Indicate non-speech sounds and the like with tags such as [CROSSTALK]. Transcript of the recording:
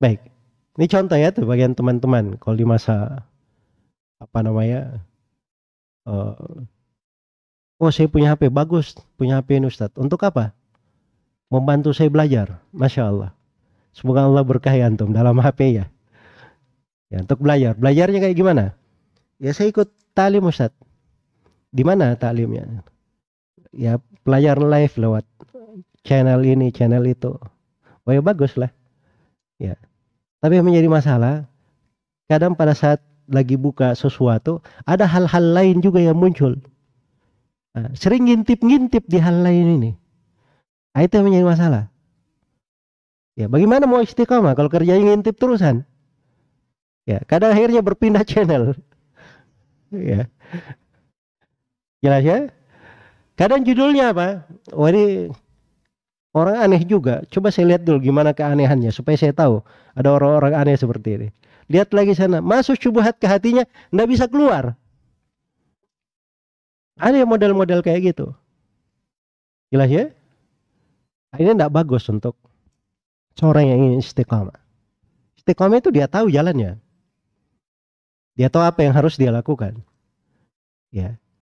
Baik. Ini contoh ya tuh bagian teman-teman kalau di masa apa namanya uh, oh saya punya HP bagus punya HP ini Ustadz. Untuk apa? Membantu saya belajar Masya Allah. Semoga Allah berkahi antum dalam HP ya. Ya untuk belajar. Belajarnya kayak gimana? Ya saya ikut talim Ustadz. Di mana talimnya? Ya pelajar live lewat channel ini channel itu. Oh ya bagus lah ya tapi yang menjadi masalah kadang pada saat lagi buka sesuatu, ada hal-hal lain juga yang muncul. Nah, sering ngintip-ngintip di hal lain ini. Nah, itu yang menjadi masalah. Ya, bagaimana mau istiqomah kalau kerjanya ngintip terusan? Ya, kadang akhirnya berpindah channel. [LAUGHS] ya. Jelas ya? Kadang judulnya apa? Oh ini orang aneh juga. Coba saya lihat dulu gimana keanehannya supaya saya tahu ada orang-orang aneh seperti ini. Lihat lagi sana, masuk syubhat ke hatinya, nggak bisa keluar. Ada model-model kayak gitu. Jelas ya? Ini tidak bagus untuk seorang yang ingin istiqamah. Istiqamah itu dia tahu jalannya. Dia tahu apa yang harus dia lakukan. Ya.